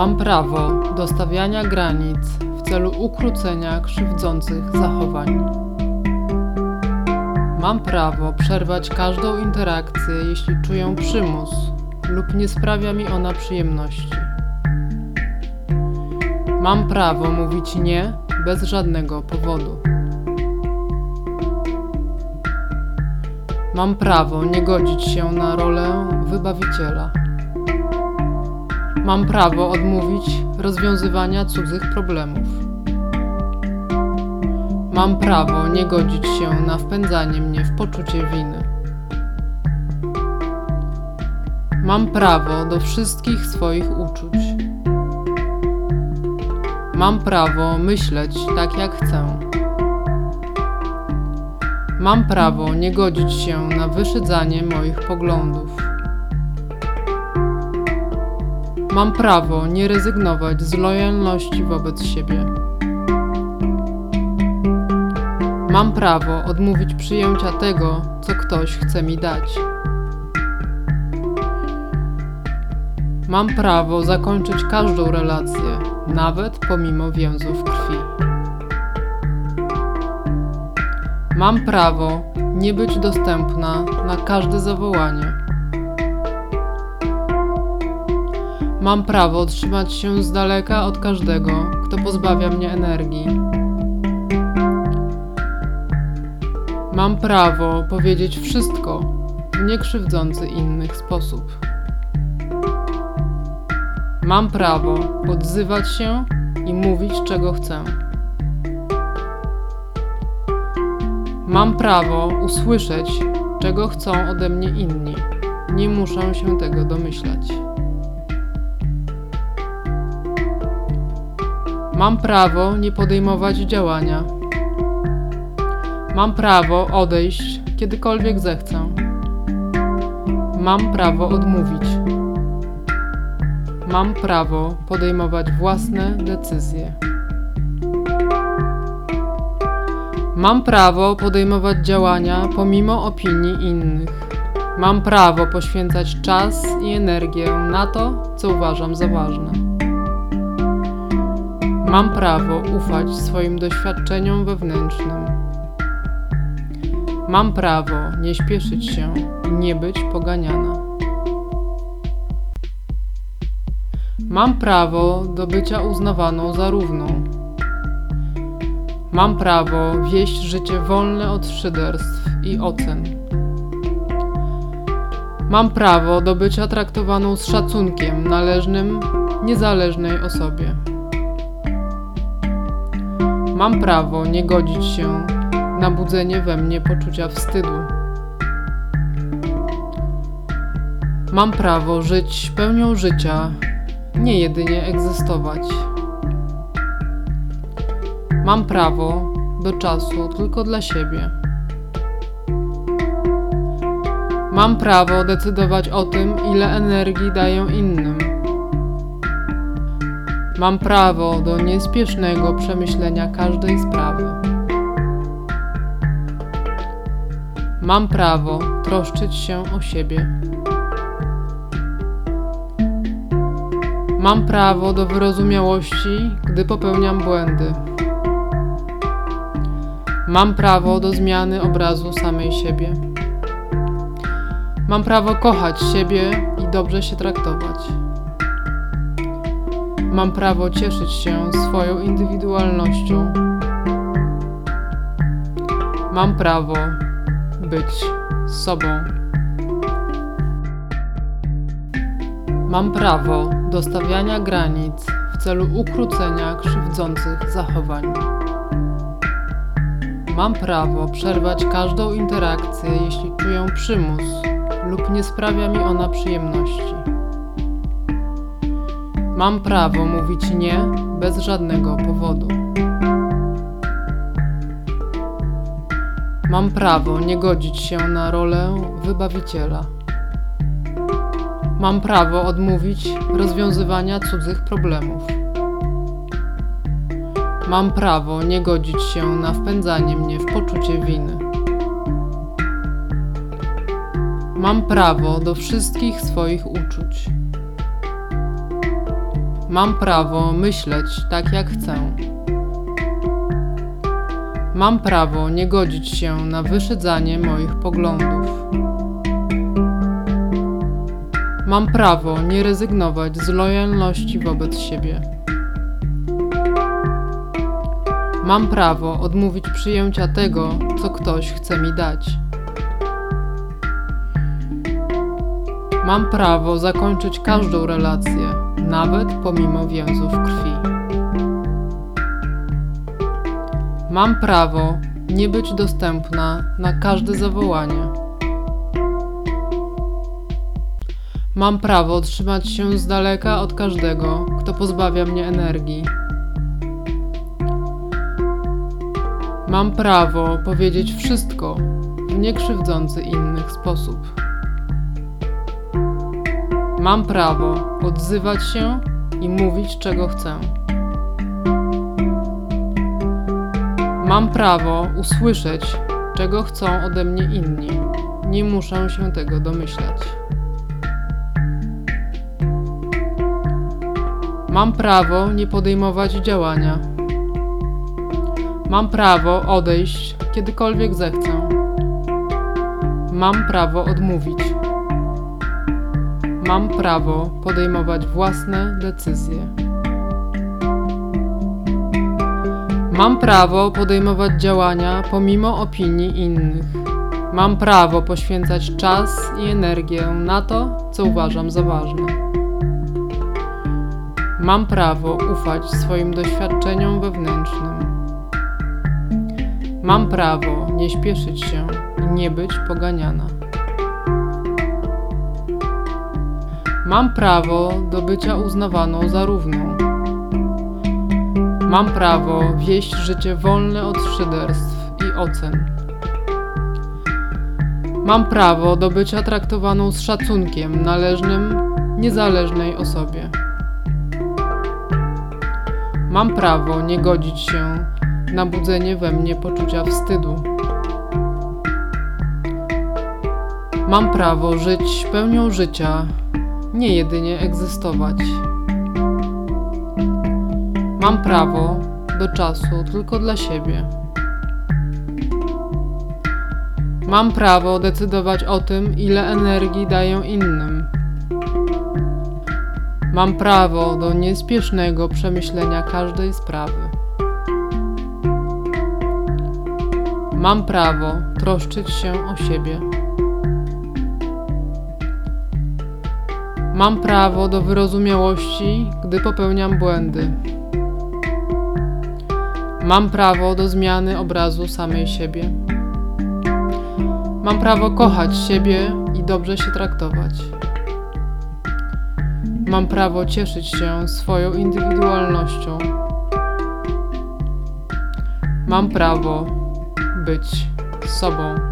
Mam prawo do stawiania granic w celu ukrócenia krzywdzących zachowań. Mam prawo przerwać każdą interakcję, jeśli czuję przymus lub nie sprawia mi ona przyjemności. Mam prawo mówić nie bez żadnego powodu. Mam prawo nie godzić się na rolę wybawiciela. Mam prawo odmówić rozwiązywania cudzych problemów. Mam prawo nie godzić się na wpędzanie mnie w poczucie winy. Mam prawo do wszystkich swoich uczuć. Mam prawo myśleć tak jak chcę. Mam prawo nie godzić się na wyszydzanie moich poglądów. Mam prawo nie rezygnować z lojalności wobec siebie. Mam prawo odmówić przyjęcia tego, co ktoś chce mi dać. Mam prawo zakończyć każdą relację, nawet pomimo więzów krwi. Mam prawo nie być dostępna na każde zawołanie. Mam prawo trzymać się z daleka od każdego, kto pozbawia mnie energii. Mam prawo powiedzieć wszystko w niekrzywdzący innych sposób. Mam prawo odzywać się i mówić, czego chcę. Mam prawo usłyszeć, czego chcą ode mnie inni. Nie muszę się tego domyślać. Mam prawo nie podejmować działania. Mam prawo odejść, kiedykolwiek zechcę. Mam prawo odmówić. Mam prawo podejmować własne decyzje. Mam prawo podejmować działania pomimo opinii innych. Mam prawo poświęcać czas i energię na to, co uważam za ważne. Mam prawo ufać swoim doświadczeniom wewnętrznym. Mam prawo nie śpieszyć się i nie być poganiana. Mam prawo do bycia uznawaną za równą. Mam prawo wieść życie wolne od szyderstw i ocen. Mam prawo do bycia traktowaną z szacunkiem należnym niezależnej osobie. Mam prawo nie godzić się na budzenie we mnie poczucia wstydu. Mam prawo żyć pełnią życia, nie jedynie egzystować. Mam prawo do czasu tylko dla siebie. Mam prawo decydować o tym, ile energii daję innym. Mam prawo do niespiesznego przemyślenia każdej sprawy. Mam prawo troszczyć się o siebie. Mam prawo do wyrozumiałości, gdy popełniam błędy. Mam prawo do zmiany obrazu samej siebie. Mam prawo kochać siebie i dobrze się traktować. Mam prawo cieszyć się swoją indywidualnością. Mam prawo być sobą. Mam prawo do stawiania granic w celu ukrócenia krzywdzących zachowań. Mam prawo przerwać każdą interakcję, jeśli czuję przymus lub nie sprawia mi ona przyjemności. Mam prawo mówić nie bez żadnego powodu. Mam prawo nie godzić się na rolę wybawiciela. Mam prawo odmówić rozwiązywania cudzych problemów. Mam prawo nie godzić się na wpędzanie mnie w poczucie winy. Mam prawo do wszystkich swoich uczuć. Mam prawo myśleć tak, jak chcę. Mam prawo nie godzić się na wyszydzanie moich poglądów. Mam prawo nie rezygnować z lojalności wobec siebie. Mam prawo odmówić przyjęcia tego, co ktoś chce mi dać. Mam prawo zakończyć każdą relację, nawet pomimo więzów krwi. Mam prawo nie być dostępna na każde zawołanie. Mam prawo trzymać się z daleka od każdego, kto pozbawia mnie energii. Mam prawo powiedzieć wszystko w niekrzywdzący innych sposób. Mam prawo odzywać się i mówić, czego chcę. Mam prawo usłyszeć, czego chcą ode mnie inni. Nie muszę się tego domyślać. Mam prawo nie podejmować działania. Mam prawo odejść kiedykolwiek zechcę. Mam prawo odmówić. Mam prawo podejmować własne decyzje. Mam prawo podejmować działania pomimo opinii innych. Mam prawo poświęcać czas i energię na to, co uważam za ważne. Mam prawo ufać swoim doświadczeniom wewnętrznym. Mam prawo nie śpieszyć się i nie być poganiana. Mam prawo do bycia uznawaną za równą. Mam prawo wieść życie wolne od szyderstw i ocen. Mam prawo do bycia traktowaną z szacunkiem należnym niezależnej osobie. Mam prawo nie godzić się na budzenie we mnie poczucia wstydu. Mam prawo żyć pełnią życia, nie jedynie egzystować. Mam prawo do czasu tylko dla siebie. Mam prawo decydować o tym, ile energii daję innym. Mam prawo do niespiesznego przemyślenia każdej sprawy. Mam prawo troszczyć się o siebie. Mam prawo do wyrozumiałości, gdy popełniam błędy. Mam prawo do zmiany obrazu samej siebie. Mam prawo kochać siebie i dobrze się traktować. Mam prawo cieszyć się swoją indywidualnością. Mam prawo być sobą.